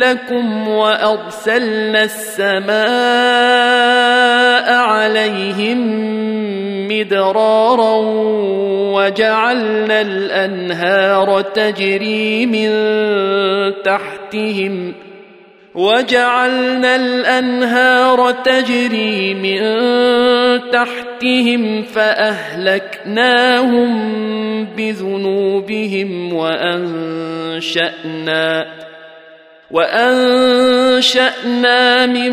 لكم وأرسلنا السماء عليهم مدرارا وجعلنا الأنهار تجري من تحتهم وجعلنا الأنهار تجري من تحتهم فأهلكناهم بذنوبهم وأنشأنا وأنشأنا من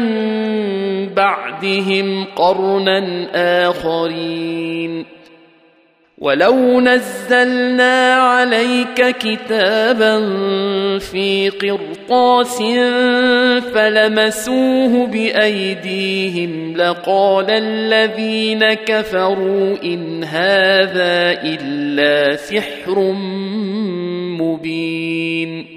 بعدهم قرنا آخرين. ولو نزلنا عليك كتابا في قرطاس فلمسوه بأيديهم لقال الذين كفروا إن هذا إلا سحر مبين.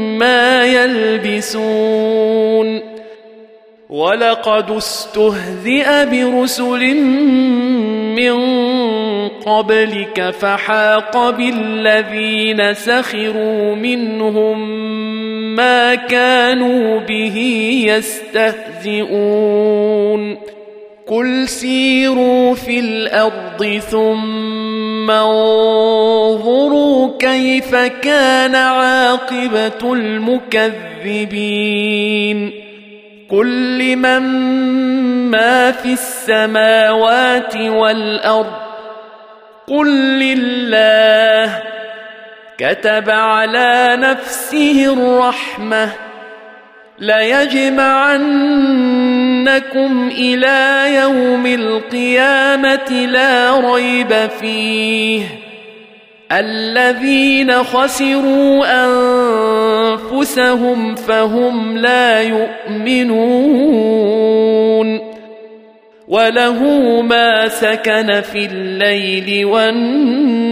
ما يلبسون ولقد استهزئ برسل من قبلك فحاق بالذين سخروا منهم ما كانوا به يستهزئون. قل سيروا في الأرض ثم انظروا كيف كان عاقبه المكذبين قل لمن ما في السماوات والارض قل لله كتب على نفسه الرحمه ليجمعنكم إلى يوم القيامة لا ريب فيه. الذين خسروا أنفسهم فهم لا يؤمنون. وله ما سكن في الليل والنهار.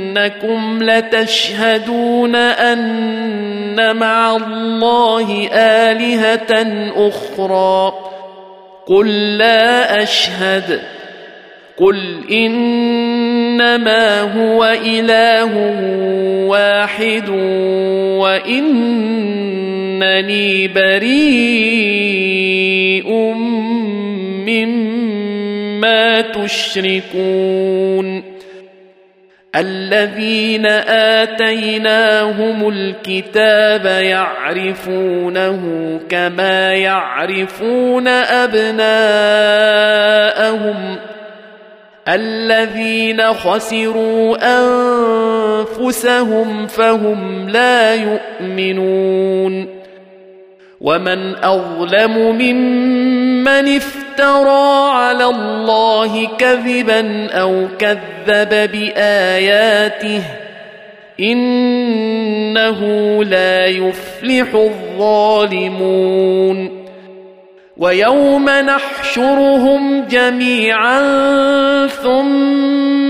أئنكم لتشهدون أن مع الله آلهة أخرى. قل لا أشهد. قل إنما هو إله واحد وإنني بريء مما تشركون. الذين آتيناهم الكتاب يعرفونه كما يعرفون أبناءهم. الذين خسروا أنفسهم فهم لا يؤمنون. ومن اظلم ممن افترى على الله كذبا أو كذب باياته انه لا يفلح الظالمون ويوم نحشرهم جميعا ثم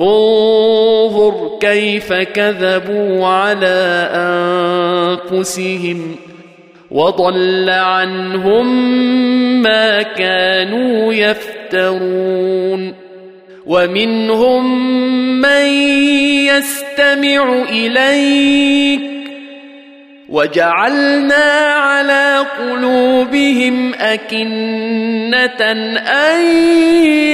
انظر كيف كذبوا على أنفسهم وضل عنهم ما كانوا يفترون ومنهم من يستمع إليك وجعلنا على قلوبهم أكنة ان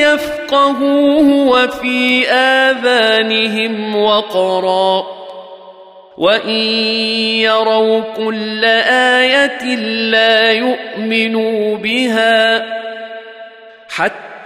يفقهوه وفي اذانهم وقرا وان يروا كل إيه لا يؤمنوا بها حتى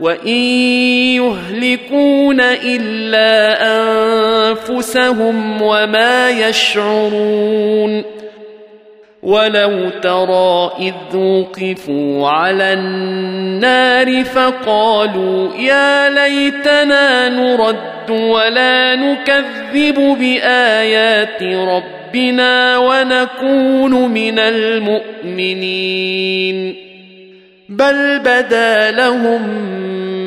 وان يهلكون الا انفسهم وما يشعرون ولو ترى اذ وقفوا على النار فقالوا يا ليتنا نرد ولا نكذب بايات ربنا ونكون من المؤمنين بل بدا لهم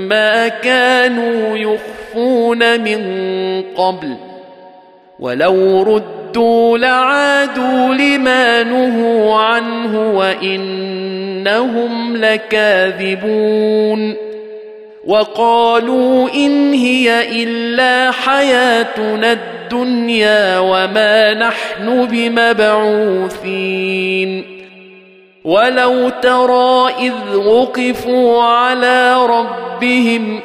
ما كانوا يخفون من قبل ولو رد ردوا لعادوا لما نهوا عنه وإنهم لكاذبون وقالوا إن هي إلا حياتنا الدنيا وما نحن بمبعوثين ولو ترى اذ وقفوا على ربهم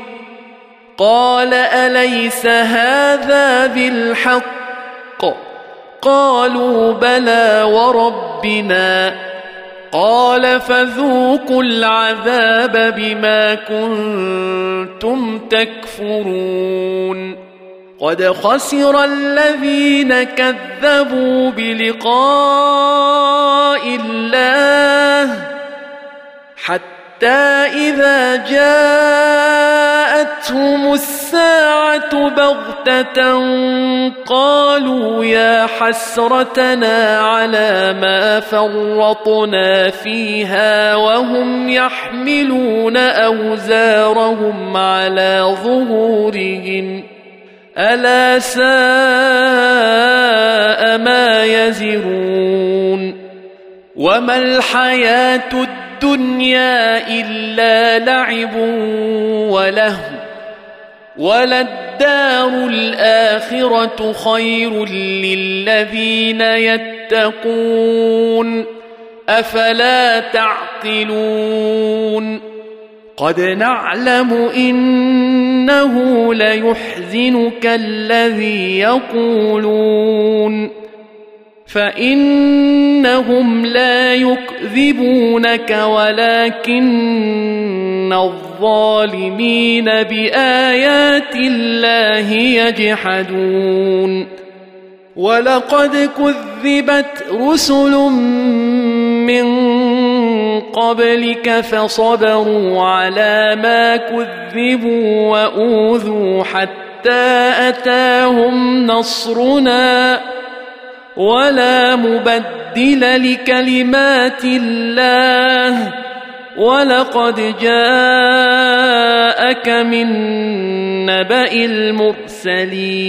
قال اليس هذا بالحق قالوا بلى وربنا قال فذوقوا العذاب بما كنتم تكفرون قد خسر الذين كذبوا بلقاء الله حتى إذا جاءتهم الساعة بغتة قالوا يا حسرتنا على ما فرطنا فيها وهم يحملون أوزارهم على ظهورهم ألا ساء ما يزرون وما الحياة الدنيا إلا لعب ولهو وللدار الآخرة خير للذين يتقون أفلا تعقلون قد نعلم إنه ليحزنك الذي يقولون فإنهم لا يكذبونك ولكن الظالمين بآيات الله يجحدون ولقد كذبت رسل من قبلك فصبروا على ما كذبوا وأوذوا حتى أتاهم نصرنا ولا مبدل لكلمات الله ولقد جاءك من نبأ المرسلين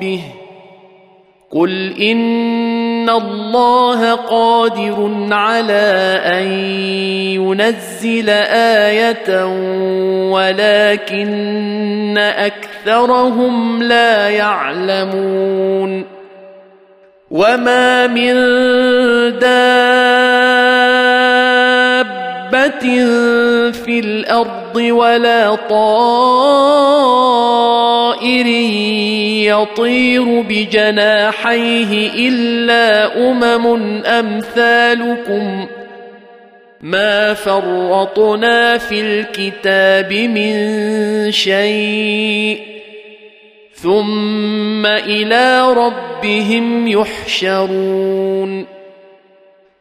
ربه قل ان الله قادر على ان ينزل إيه ولكن اكثرهم لا يعلمون وما من دابه في الأرض ولا طائر يطير بجناحيه إلا أمم أمثالكم ما فرطنا في الكتاب من شيء ثم إلى ربهم يحشرون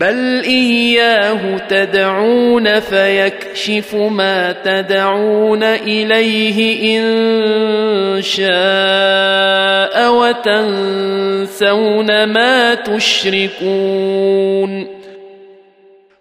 بل اياه تدعون فيكشف ما تدعون اليه ان شاء وتنسون ما تشركون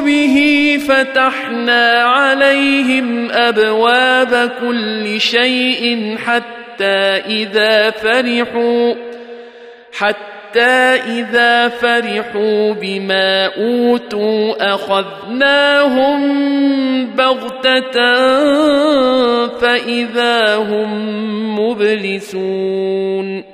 به فتحنا عليهم ابواب كل شيء حتى اذا فرحوا حتى إذا فرحوا بما أوتوا أخذناهم بغتة فإذا هم مبلسون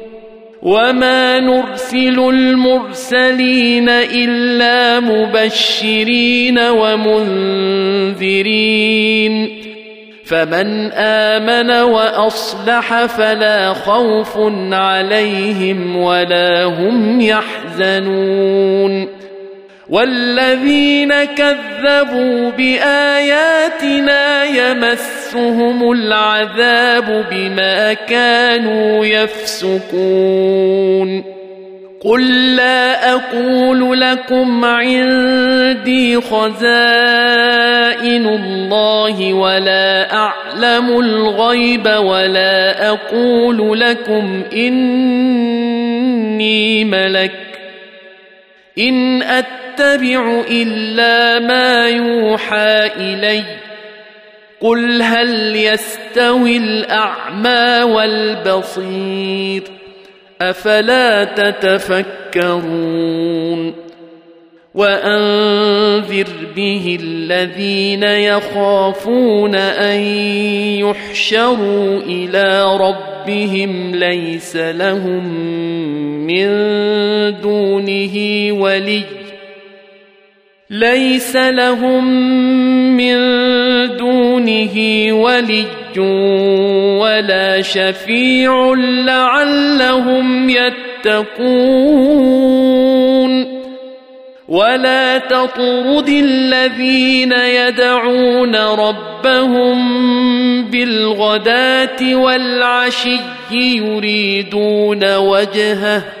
وما نرسل المرسلين الا مبشرين ومنذرين فمن امن واصلح فلا خوف عليهم ولا هم يحزنون والذين كذبوا باياتنا يمسهم العذاب بما كانوا يفسقون قل لا أقول لكم عندي خزائن الله ولا اعلم الغيب ولا أقول لكم اني ملك ان اتبع الا ما يوحى الي قل هل يستوي الأعمى والبصير أفلا تتفكرون وأنذر به الذين يخافون أن يحشروا إلى ربهم ليس لهم من دونه ولي ليس لهم من دونه ولي ولا شفيع لعلهم يتقون. ولا تطرد الذين يدعون ربهم بالغداة والعشي يريدون وجهه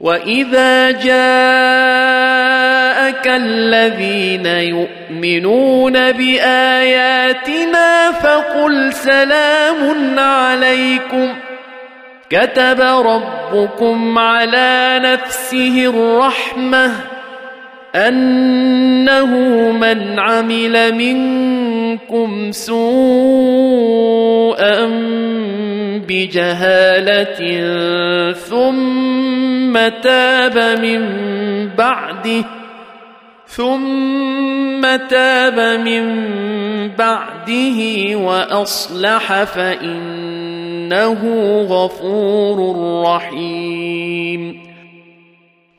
واذا جاءك الذين يؤمنون باياتنا فقل سلام عليكم كتب ربكم على نفسه الرحمه أنه من عمل منكم سوءا بجهالة ثم تاب من بعده ثم تاب من بعده وأصلح فإنه غفور رحيم.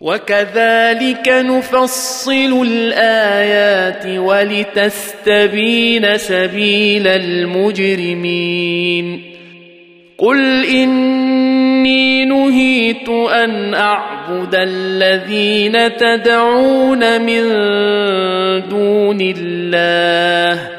وكذلك نفصل الآيات ولتستبين سبيل المجرمين. قل إني نهيت أن أعبد الذين تدعون من دون الله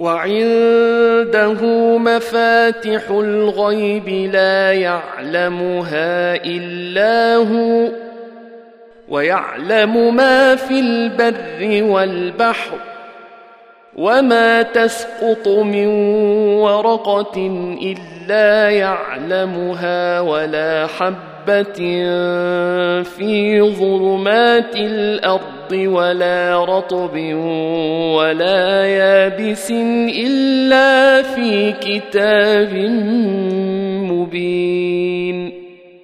وعنده مفاتح الغيب لا يعلمها إلا هو ويعلم ما في البر والبحر وما تسقط من ورقة إلا يعلمها ولا حبه في ظلمات الأرض ولا رطب ولا يابس الا في كتاب مبين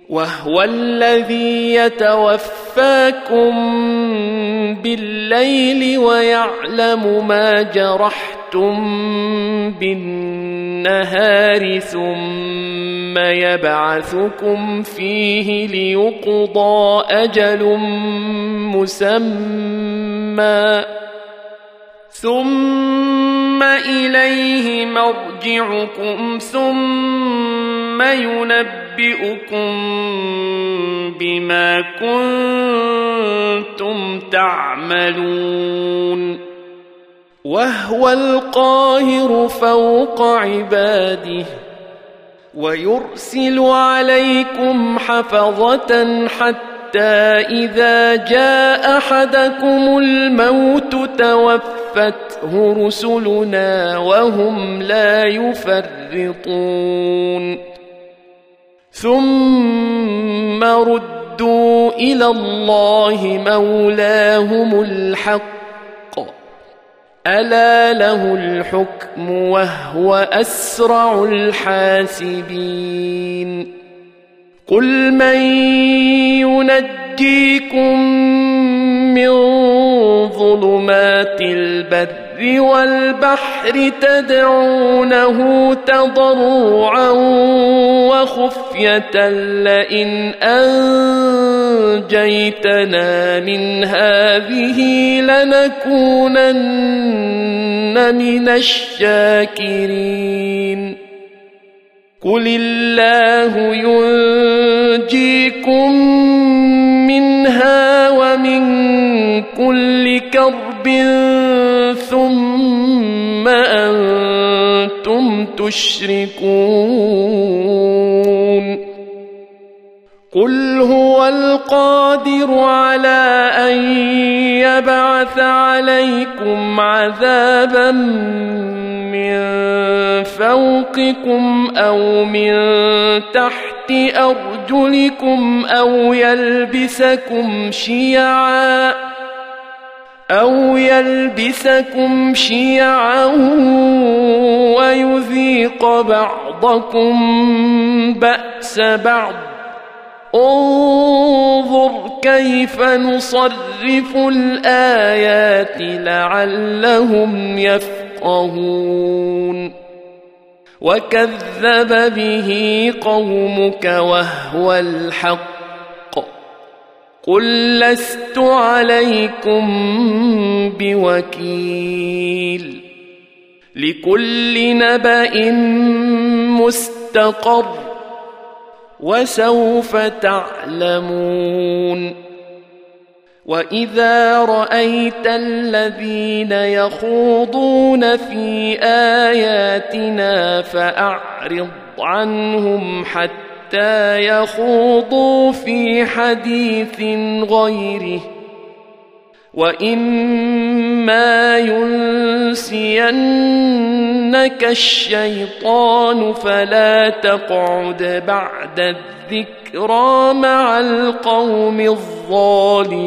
وهو الذي يتوفاكم بالليل ويعلم ما جرحتم بالنهار ثم يبعثكم فيه ليقضى أجل مسمى ثم إليه مرجعكم ثم ينبئكم بما كنتم تعملون. وهو القاهر فوق عباده ويرسل عليكم حفظة حتى إذا جاء أحدكم الموت توفته رسلنا وهم لا يفرطون. ثم ردوا إلى الله مولاهم الحق ألا له الحكم وهو أسرع الحاسبين قل من ينجيكم من ظلمات البر والبحر تدعونه تضرعا وخفية لئن أنجيتنا من هذه لنكونن من الشاكرين. قل الله ينجيكم منها ومن كل كرب تشركون قل هو القادر على أن يبعث عليكم عذابا من فوقكم أو من تحت أرجلكم أو يلبسكم شيعا أو يلبسكم شيعا ويذيق بعضكم باس بعض انظر كيف نصرف الايات لعلهم يفقهون وكذب به قومك وهو الحق قل لست عليكم بوكيل لكل نبأ مستقر وسوف تعلمون وإذا رأيت الذين يخوضون في آياتنا فأعرض عنهم حتى يخوضوا في حديث غيره. وإما ينسينك الشيطان فلا تقعد بعد الذكرى مع القوم الظالمين.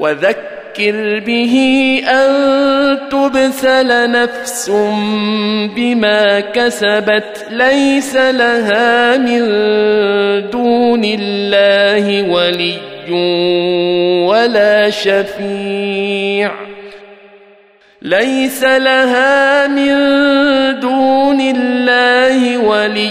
وذكر به أن تبسل نفس بما كسبت ليس لها من دون الله ولي ولا شفيع ليس لها من دون الله ولي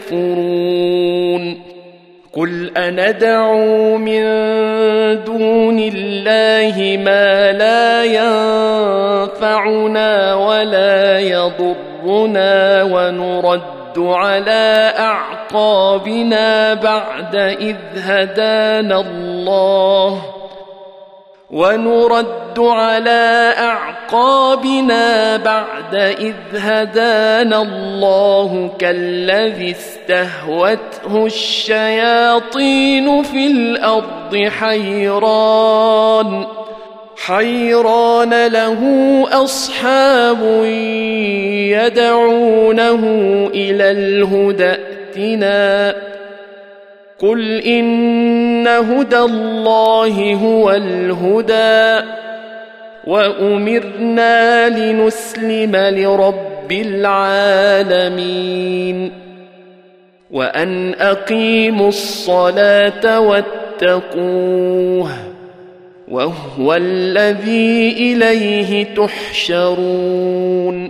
قل أندعو من دون الله ما لا ينفعنا ولا يضرنا ونرد على أعقابنا بعد إذ هدانا الله. ونرد على أعقابنا بعد إذ هدانا الله كالذي استهوته الشياطين في الأرض حيران حيران له أصحاب يدعونه إلى الهدى ائتنا قل ان هدى الله هو الهدى وامرنا لنسلم لرب العالمين وان اقيموا الصلاه واتقوه وهو الذي اليه تحشرون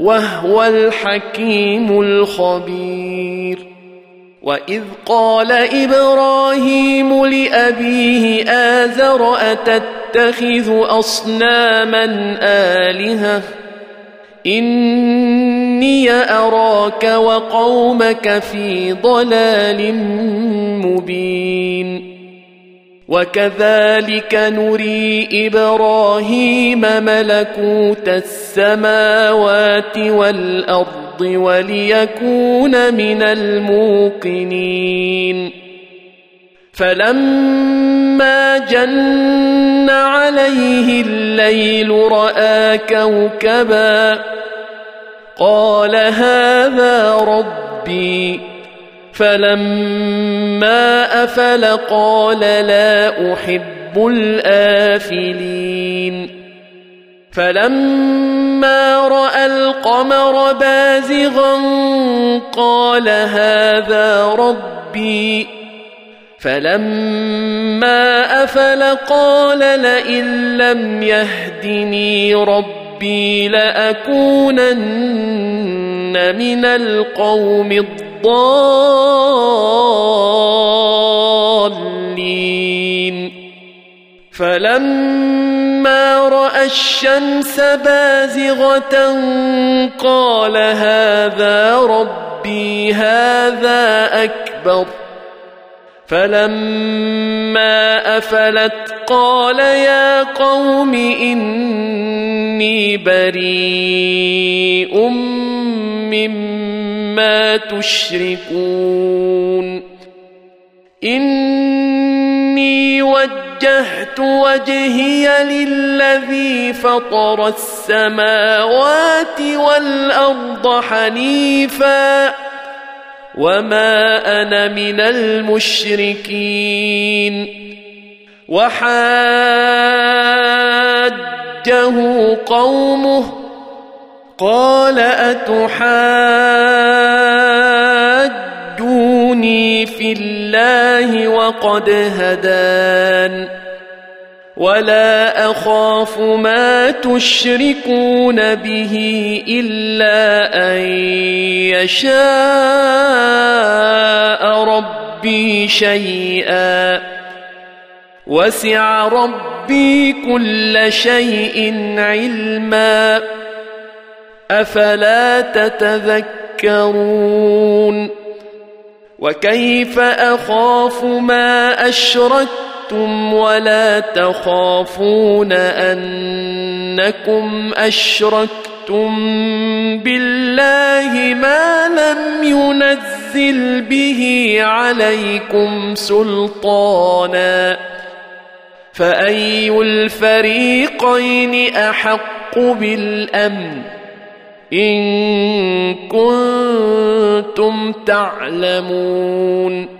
وهو الحكيم الخبير. وإذ قال إبراهيم لأبيه ازر أتتخذ أصناما آلهة؟ إني أراك وقومك في ضلال مبين. وكذلك نري إبراهيم ملكوت السماوات والأرض وليكون من الموقنين. فلما جن عليه الليل رأى كوكبا قال هذا ربي فلما افل قال لا احب الافلين فلما راى القمر بازغا قال هذا ربي فلما افل قال لئن لم يهدني ربي لاكونن من القوم الضالين فلما رأى الشمس بازغة قال هذا ربي هذا أكبر. فلما افلت قال يا قوم اني بريء مما تشركون اني وجهت وجهي للذي فطر السماوات والارض حنيفا وما أنا من المشركين وحاجه قومه قال اتحاجوني في الله وقد هدان ولا اخاف ما تشركون به الا ان يشاء ربي شيئا وسع ربي كل شيء علما افلا تتذكرون وكيف اخاف ما اشركتم ولا تخافون انكم اشركتم بالله ما لم ينزل به عليكم سلطانا فاي الفريقين احق بالامن ان كنتم تعلمون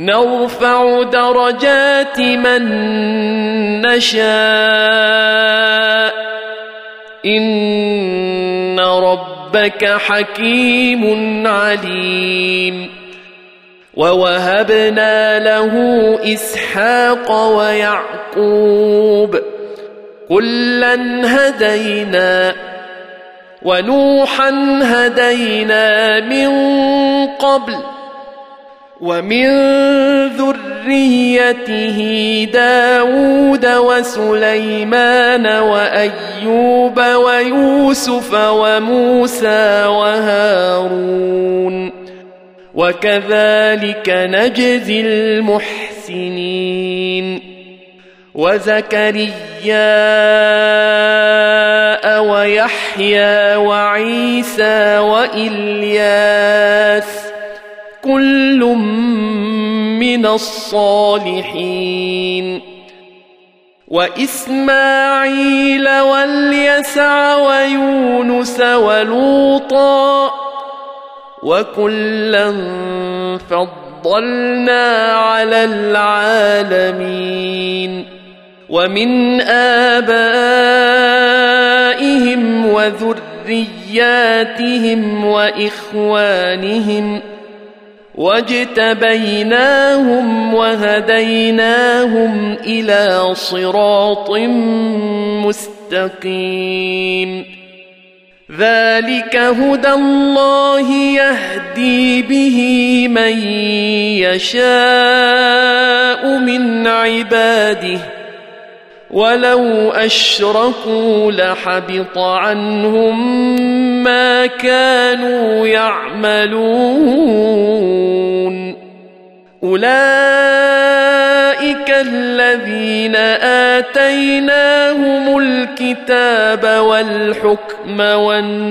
نرفع درجات من نشاء. إن ربك حكيم عليم. ووهبنا له إسحاق ويعقوب. كلا هدينا ونوحا هدينا من قبل ومن ذريته داود وسليمان وأيوب ويوسف وموسى وهارون. وكذلك نجزي المحسنين. وزكريا ويحيى وعيسى وإلياس كل من الصالحين. وإسماعيل واليسع ويونس ولوطا وكلا فضل فضلنا على العالمين. ومن آبائهم وذرياتهم وإخوانهم واجتبيناهم وهديناهم إلى صراط مستقيم ذلك هدى الله يهدي به من يشاء من عباده ولو اشركوا لحبط عنهم ما كانوا يعملون اولئك الذين اتيناهم الكتاب والحكم والنبوءه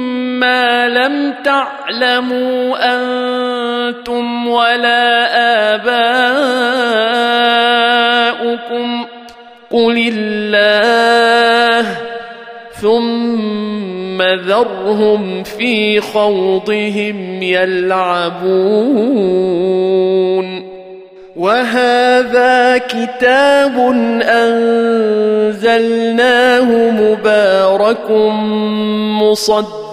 ما لم تعلموا أنتم ولا آباؤكم. قل الله ثم ذرهم في خوضهم يلعبون. وهذا كتاب انزلناه مبارك مصدق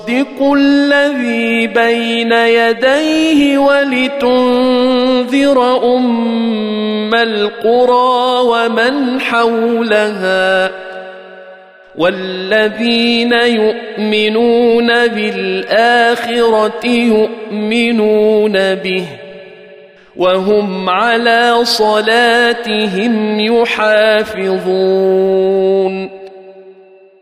الذي بين يديه ولتنذر أم القرى ومن حولها والذين يؤمنون بالآخرة يؤمنون به وهم على صلاتهم يحافظون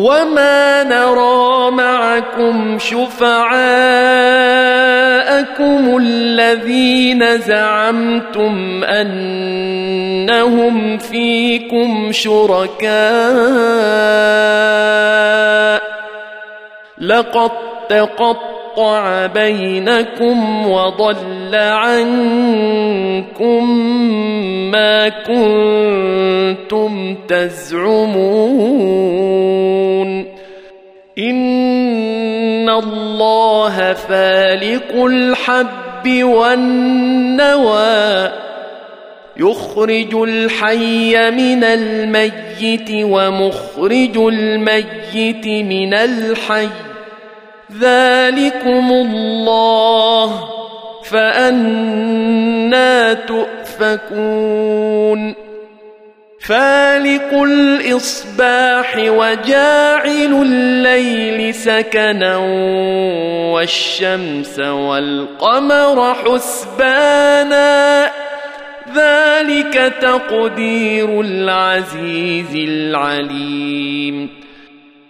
وما نرى معكم شفعاءكم الذين زعمتم انهم فيكم شركاء لقد تقطع بينكم وضل عنكم ما كنتم تزعمون. إن الله فالق الحب والنوى يخرج الحي من الميت ومخرج الميت من الحي. ذلكم الله فأنا تؤفكون فالق الإصباح وجاعل الليل سكنا والشمس والقمر حسبانا ذلك تقدير العزيز العليم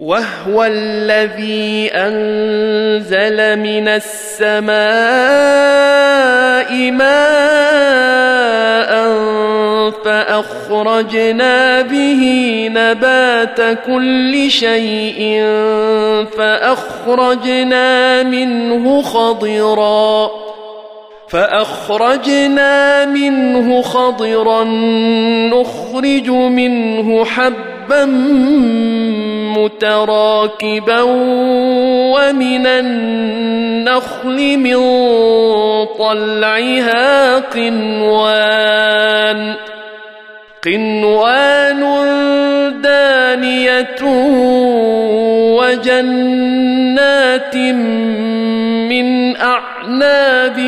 وهو الذي أنزل من السماء ماء فأخرجنا به نبات كل شيء فأخرجنا منه خضرا فأخرجنا منه خضرا نخرج منه حبا متراكبا ومن النخل من طلعها قنوان قنوان دانية وجنات من أعناب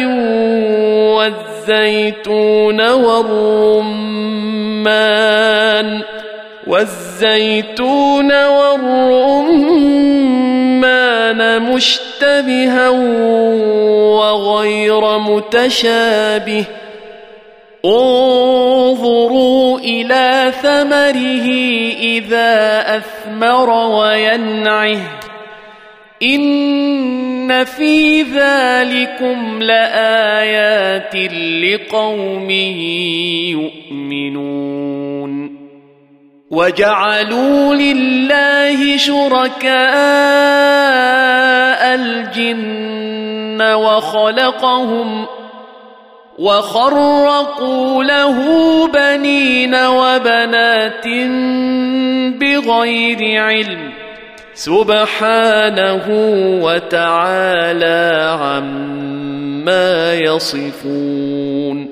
والزيتون والرمان. والزيتون والرمان مشتبها وغير متشابه انظروا إلى ثمره إذا أثمر وينعه إن في ذلكم لآيات لقوم يؤمنون وجعلوا لله شركاء الجن وخلقهم وخرقوا له بنين وبنات بغير علم سبحانه وتعالى عما يصفون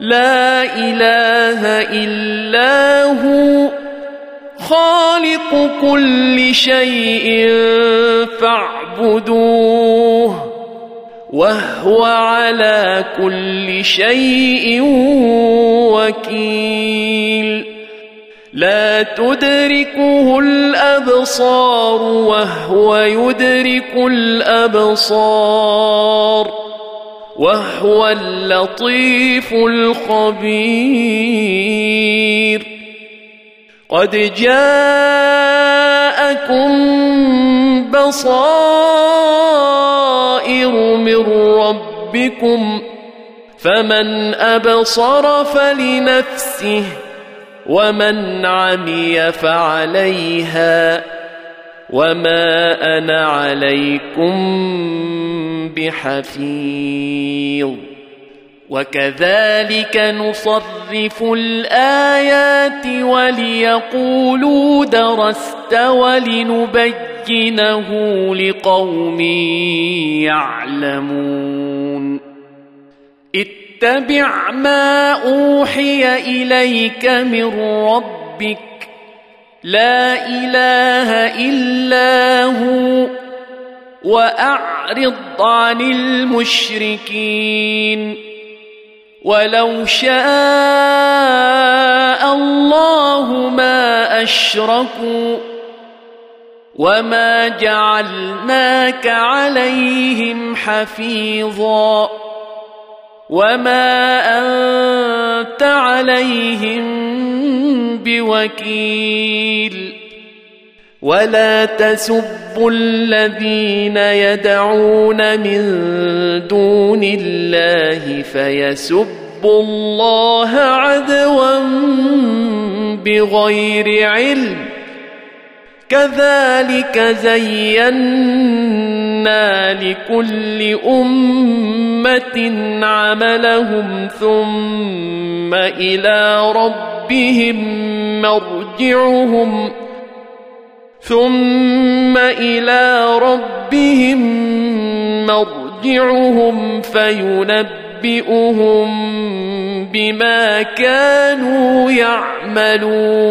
لا إله إلا هو. خالق كل شيء فاعبدوه وهو على كل شيء وكيل. لا تدركه الأبصار وهو يدرك الأبصار. وهو اللطيف الخبير. قد جاء جاءكم بصائر من ربكم فمن أبصر فلنفسه ومن عمي فعليها. وما أنا عليكم بحفيظ وكذلك نصرف الايات وليقولوا درست ولنبينه لقوم يعلمون اتبع ما اوحي اليك من ربك لا إله إلا هو وأعرض عن المشركين. ولو شاء الله ما أشركوا وما جعلناك عليهم حفيظا. وما انت عليهم بوكيل ولا تسبوا الذين يدعون من دون الله فيسبوا الله عدوا بغير علم كذلك زينا لكل امه عملهم ثم إلى ربهم مرجعهم ثم إلى ربهم مرجعهم فينبئهم بما كانوا يعملون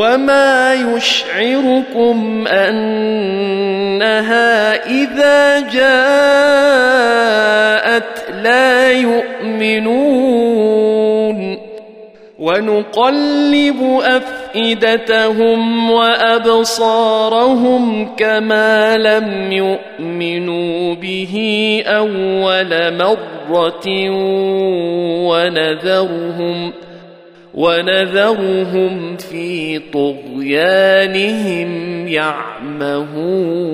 وما يشعركم انها اذا جاءت لا يؤمنون ونقلب افئدتهم وابصارهم كما لم يؤمنوا به اول مره ونذرهم ونذرهم في طغيانهم يعمهون.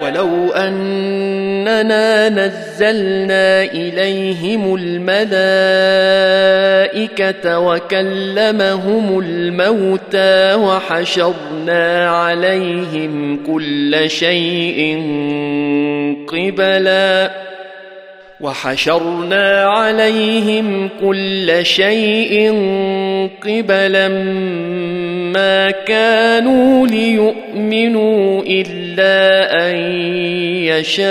ولو أننا نزلنا إليهم الملائكة وكلمهم الموتى وحشرنا عليهم كل شيء قبلا وحشرنا عليهم كل شيء قبلا ما كانوا ليؤمنوا إلا أن يشاء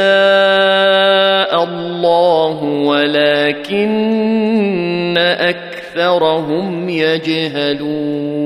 الله ولكن أكثرهم يجهلون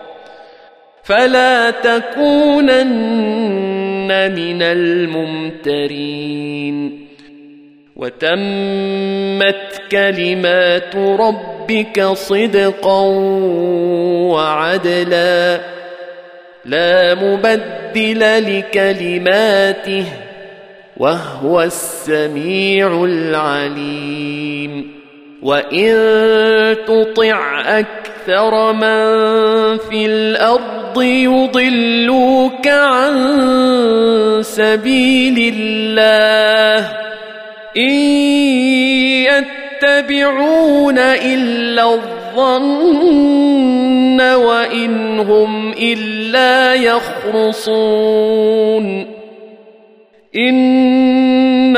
فلا تكونن من الممترين. وتمت كلمات ربك صدقا وعدلا. لا مبدل لكلماته وهو السميع العليم. وإن تطع أكثر من في الأرض يضلوك عن سبيل الله إن يتبعون إلا الظن وإن هم إلا يخرصون إن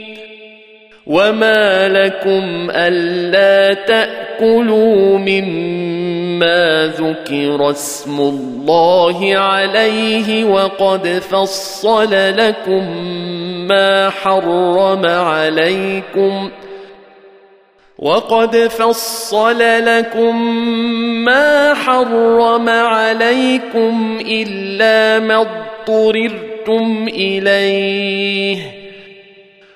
وما لكم الا تاكلوا مما ذكر اسم الله عليه وقد فصل لكم ما حرم عليكم وقد فصل لكم ما حرم عليكم الا ما اضطررتم اليه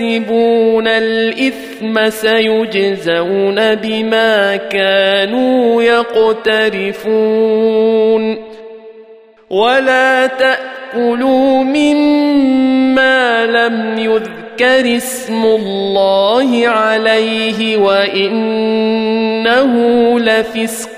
يكسبون الإثم سيجزون بما كانوا يقترفون ولا تأكلوا مما لم يذكر اسم الله عليه وإنه لفسق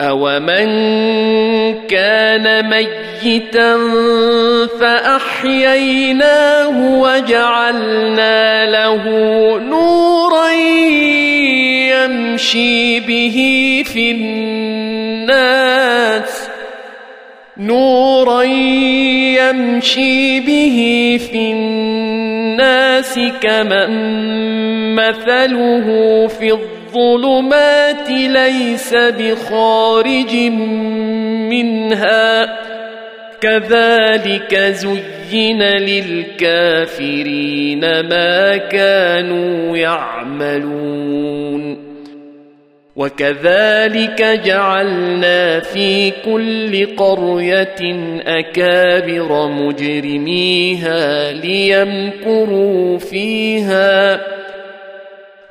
أومن كان ميتا فأحييناه وجعلنا له نورا يمشي به في الناس نورا يمشي به في الناس كمن مثله في الظلم الظلمات ليس بخارج منها. كذلك زين للكافرين ما كانوا يعملون. وكذلك جعلنا في كل قرية أكابر مجرميها ليمكروا فيها.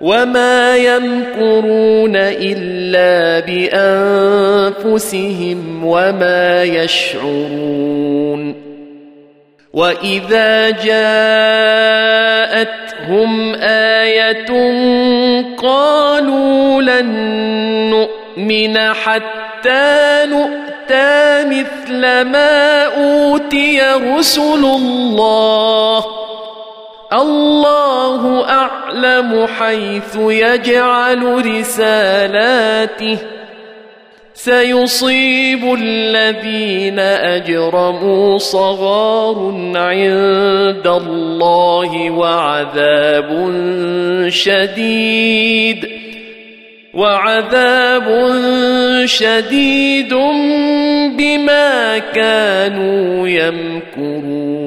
وما يمكرون الا بانفسهم وما يشعرون واذا جاءتهم إيه قالوا لن نؤمن حتى نؤتى مثل ما اوتي رسل الله الله أعلم حيث يجعل رسالاته. سيصيب الذين أجرموا صغار عند الله وعذاب شديد. وعذاب شديد بما كانوا يمكرون.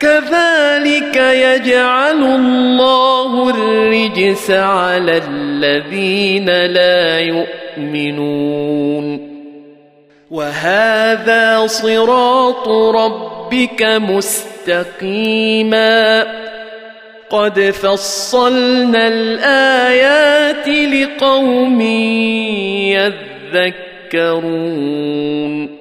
كذلك يجعل الله الرجس على الذين لا يؤمنون. وهذا صراط ربك مستقيما. قد فصلنا الآيات لقوم يذكرون.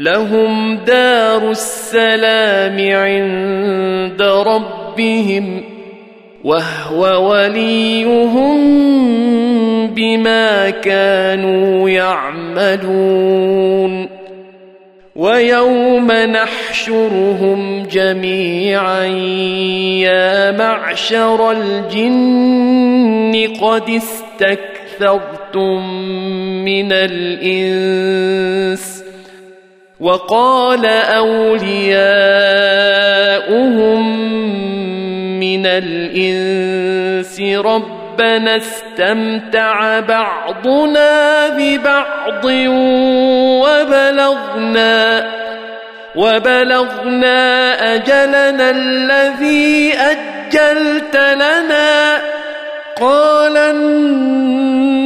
لهم دار السلام عند ربهم وهو وليهم بما كانوا يعملون. ويوم نحشرهم جميعا يا معشر الجن قد استكثرتم من الإنس وقال أولياؤهم من الإنس ربنا استمتع بعضنا ببعض وبلغنا وبلغنا أجلنا الذي أجلت لنا قال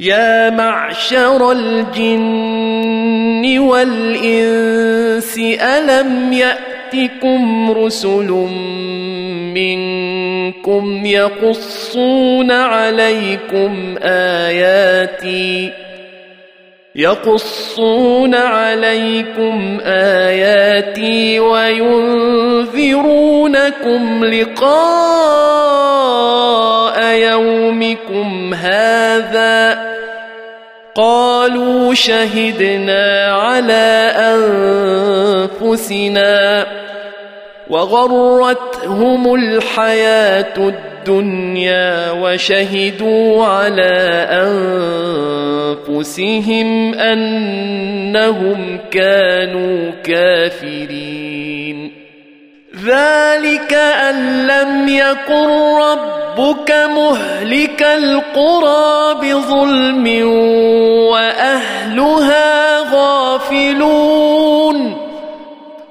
يا معشر الجن والإنس ألم يأتكم رسل منكم يقصون عليكم آياتي؟ يقصون عليكم آياتي وينذرونكم لقاء يومكم هذا قالوا شهدنا على أنفسنا وغرتهم الحياة الدنيا وشهدوا على أنفسهم أنهم كانوا كافرين. ذلك أن لم يكن ربك مهلك القرى بظلم وأهلها غافلون.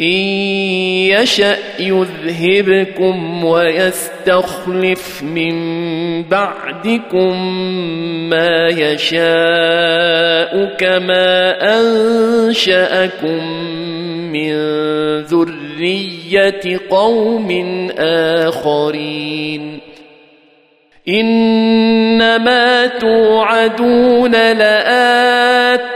إن يشأ يذهبكم ويستخلف من بعدكم ما يشاء كما أنشأكم من ذرية قوم آخرين. إنما توعدون لآت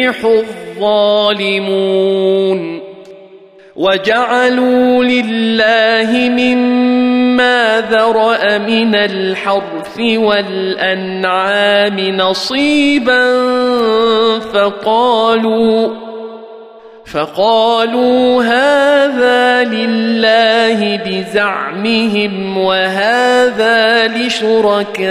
يفلح الظالمون. وجعلوا لله مما ذرأ من الحرث والأنعام نصيبا فقالوا فقالوا هذا لله بزعمهم وهذا لشركائنا.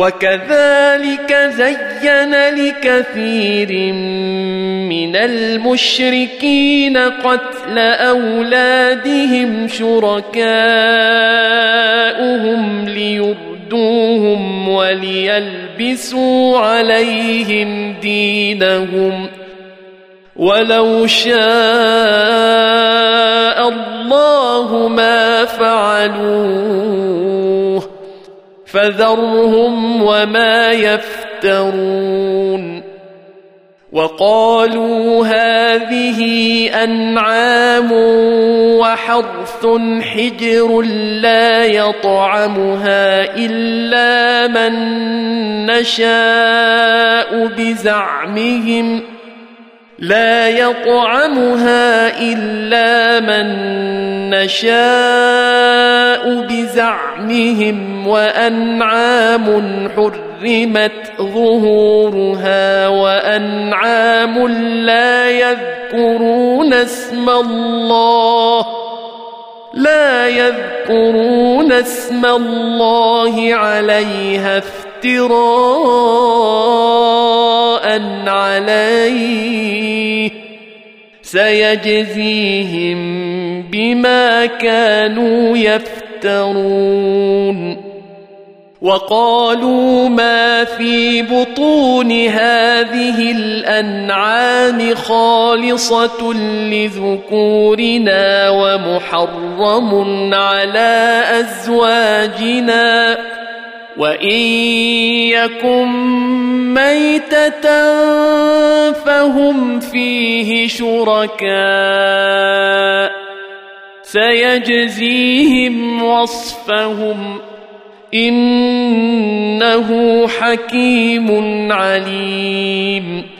وكذلك زين لكثير من المشركين قتل أولادهم شركاؤهم ليردوهم وليلبسوا عليهم دينهم. ولو شاء الله ما فعلوه فذرهم وما يفترون وقالوا هذه أنعام وحرث حجر لا يطعمها إلا من نشاء بزعمهم لا يطعمها إلا من نشاء بزعمهم وأنعام حرمت ظهورها وأنعام لا يذكرون اسم الله لا يذكرون اسم الله عليها عليه سيجزيهم بما كانوا يفترون وقالوا ما في بطون هذه الأنعام خالصة لذكورنا ومحرم على أزواجنا وان يكن ميته فهم فيه شركاء سيجزيهم وصفهم انه حكيم عليم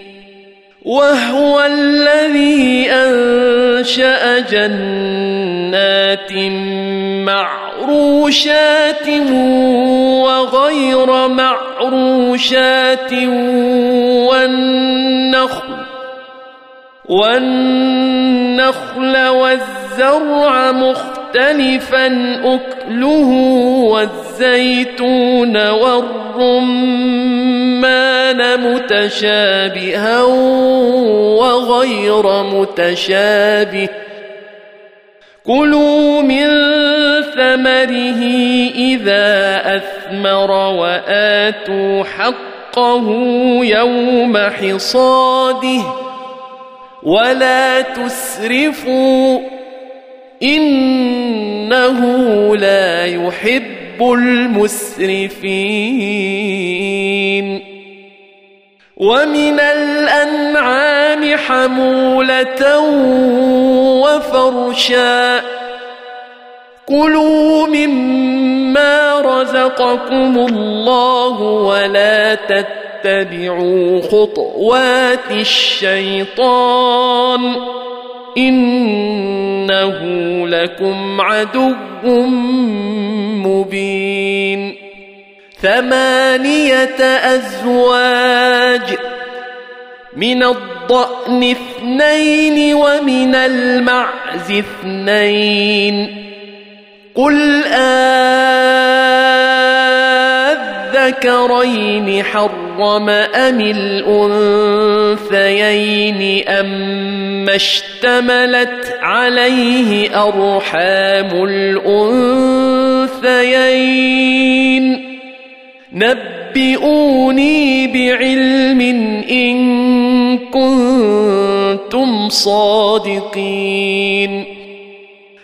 وهو الذي أنشأ جنات معروشات وغير معروشات والنخل والنخل والزرع مختلفا أكله والزيتون والرمان متشابها وغير متشابه. كلوا من ثمره إذا أثمر وآتوا حقه يوم حصاده. ولا تسرفوا إنه لا يحب المسرفين. ومن الأنعام حمولة وفرشا. كلوا مما رزقكم الله ولا تتبعوا خطوات الشيطان. إنه لكم عدو مبين. ثمانية أزواج من الضأن اثنين ومن المعز اثنين. قل أذكرين حرم أم الأنثيين أما اشتملت عليه أرحام الأنثيين؟ نبئوني بعلم إن كنتم صادقين.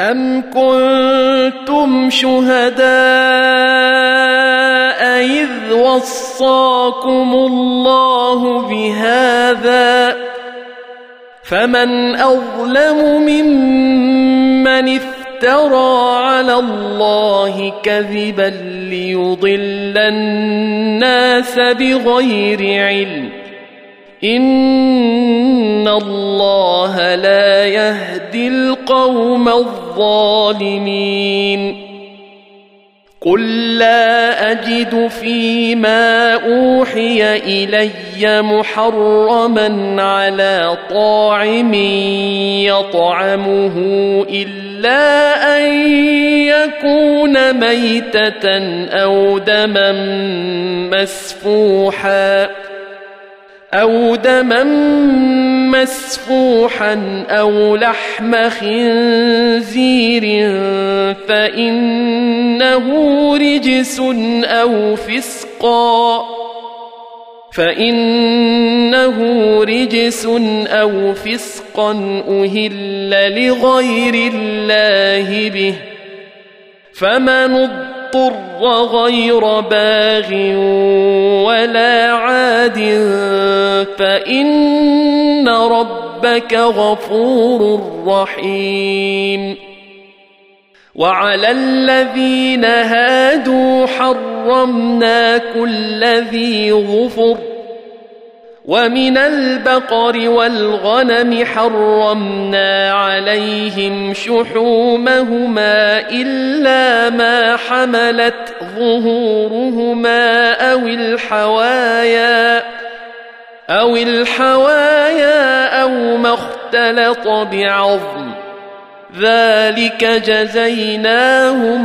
أم كنتم شهداء إذ وصاكم الله بهذا فمن أظلم ممن افترى على الله كذبا ليضل الناس بغير علم ان الله لا يهدي القوم الظالمين قل لا اجد فيما اوحي الي محرما على طاعم يطعمه الا ان يكون ميته أو دما مسفوحا أو دما مسفوحا أو لحم خنزير فإنه رجس أو فسقا فإنه رجس أو فسقا أهل لغير الله به فمن غير باغ ولا عاد فان ربك غفور رحيم وعلى الذين هادوا حرمنا كل ذي غفر ومن البقر والغنم حرمنا عليهم شحومهما إلا ما حملت ظهورهما أو الحوايا أو الحوايا أو ما اختلط بعظم. ذلك جزيناهم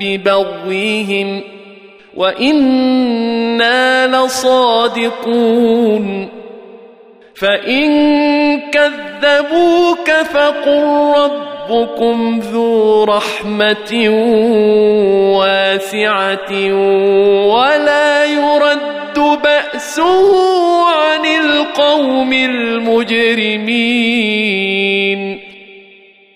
ببغيهم وأنا لصادقون فان كذبوك فقل ربكم ذو رحمه واسعه ولا يرد باسه عن القوم المجرمين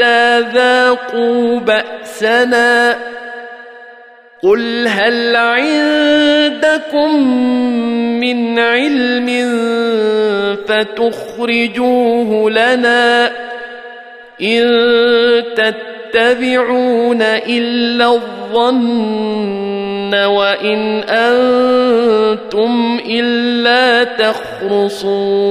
حتى ذاقوا بأسنا. قل هل عندكم من علم فتخرجوه لنا إن تتبعون إلا الظن وإن أنتم إلا تخرصون.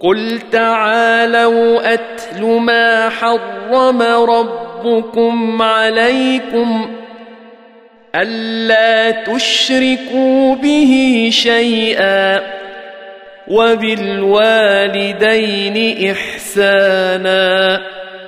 قل تعالوا اتل ما حرم ربكم عليكم الا تشركوا به شيئا وبالوالدين احسانا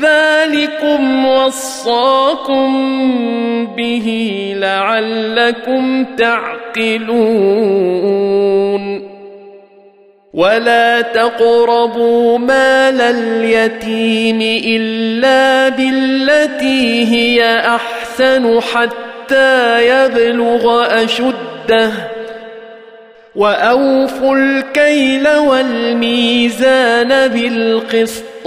ذلكم وصاكم به لعلكم تعقلون. ولا تقربوا مال اليتيم الا بالتي هي احسن حتى يبلغ اشده. واوفوا الكيل والميزان بالقسط.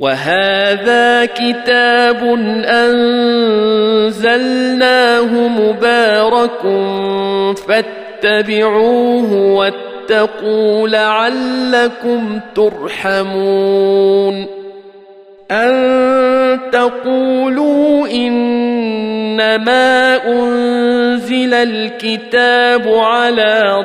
وهذا كتاب أنزلناه مبارك فاتبعوه واتقوا لعلكم ترحمون أن تقولوا إنما أنزل الكتاب على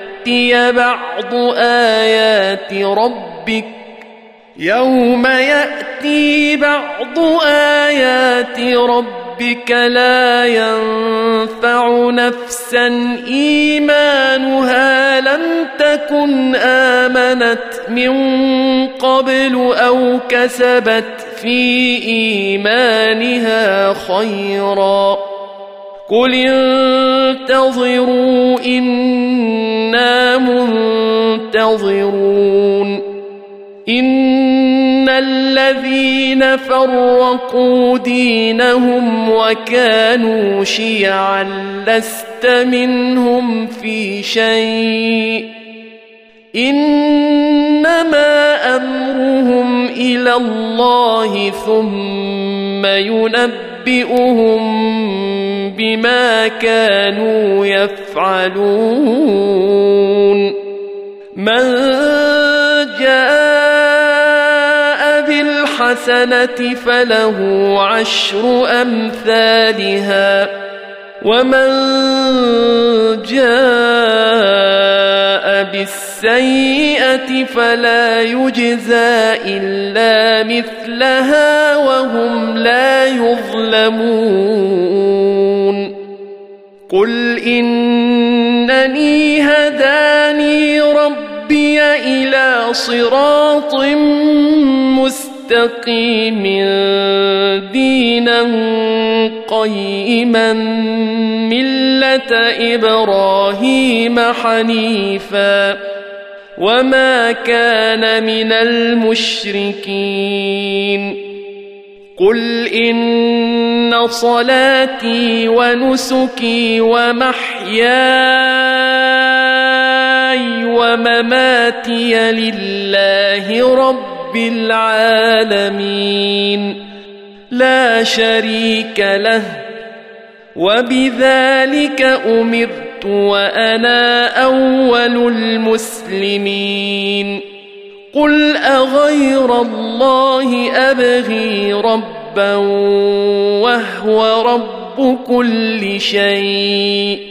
بعض آيات ربك يوم يأتي بعض آيات ربك لا ينفع نفسا إيمانها لم تكن آمنت من قبل أو كسبت في إيمانها خيرا قل انتظروا أنا منتظرون. ان الذين فرقوا دينهم وكانوا شيعا لست منهم في شيء. انما امرهم إلى الله ثم ينبئهم بما كانوا يفعلون. من جاء بالحسنة فله عشر أمثالها ومن جاء بالسيئة فلا يجزى إلا مثلها وهم لا يظلمون. قل إنني هداني ربي إلى صراط مستقيم دينا قيما ملة إبراهيم حنيفا وما كان من المشركين قل إن صلاتي ونسكي ومحياي ومماتي لله رب العالمين لا شريك له وبذلك أمرت وأنا أول المسلمين قل أغير الله أبغي ربا وهو رب كل شيء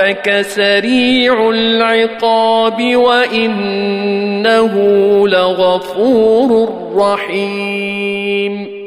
ربك سريع العقاب وإنه لغفور رحيم.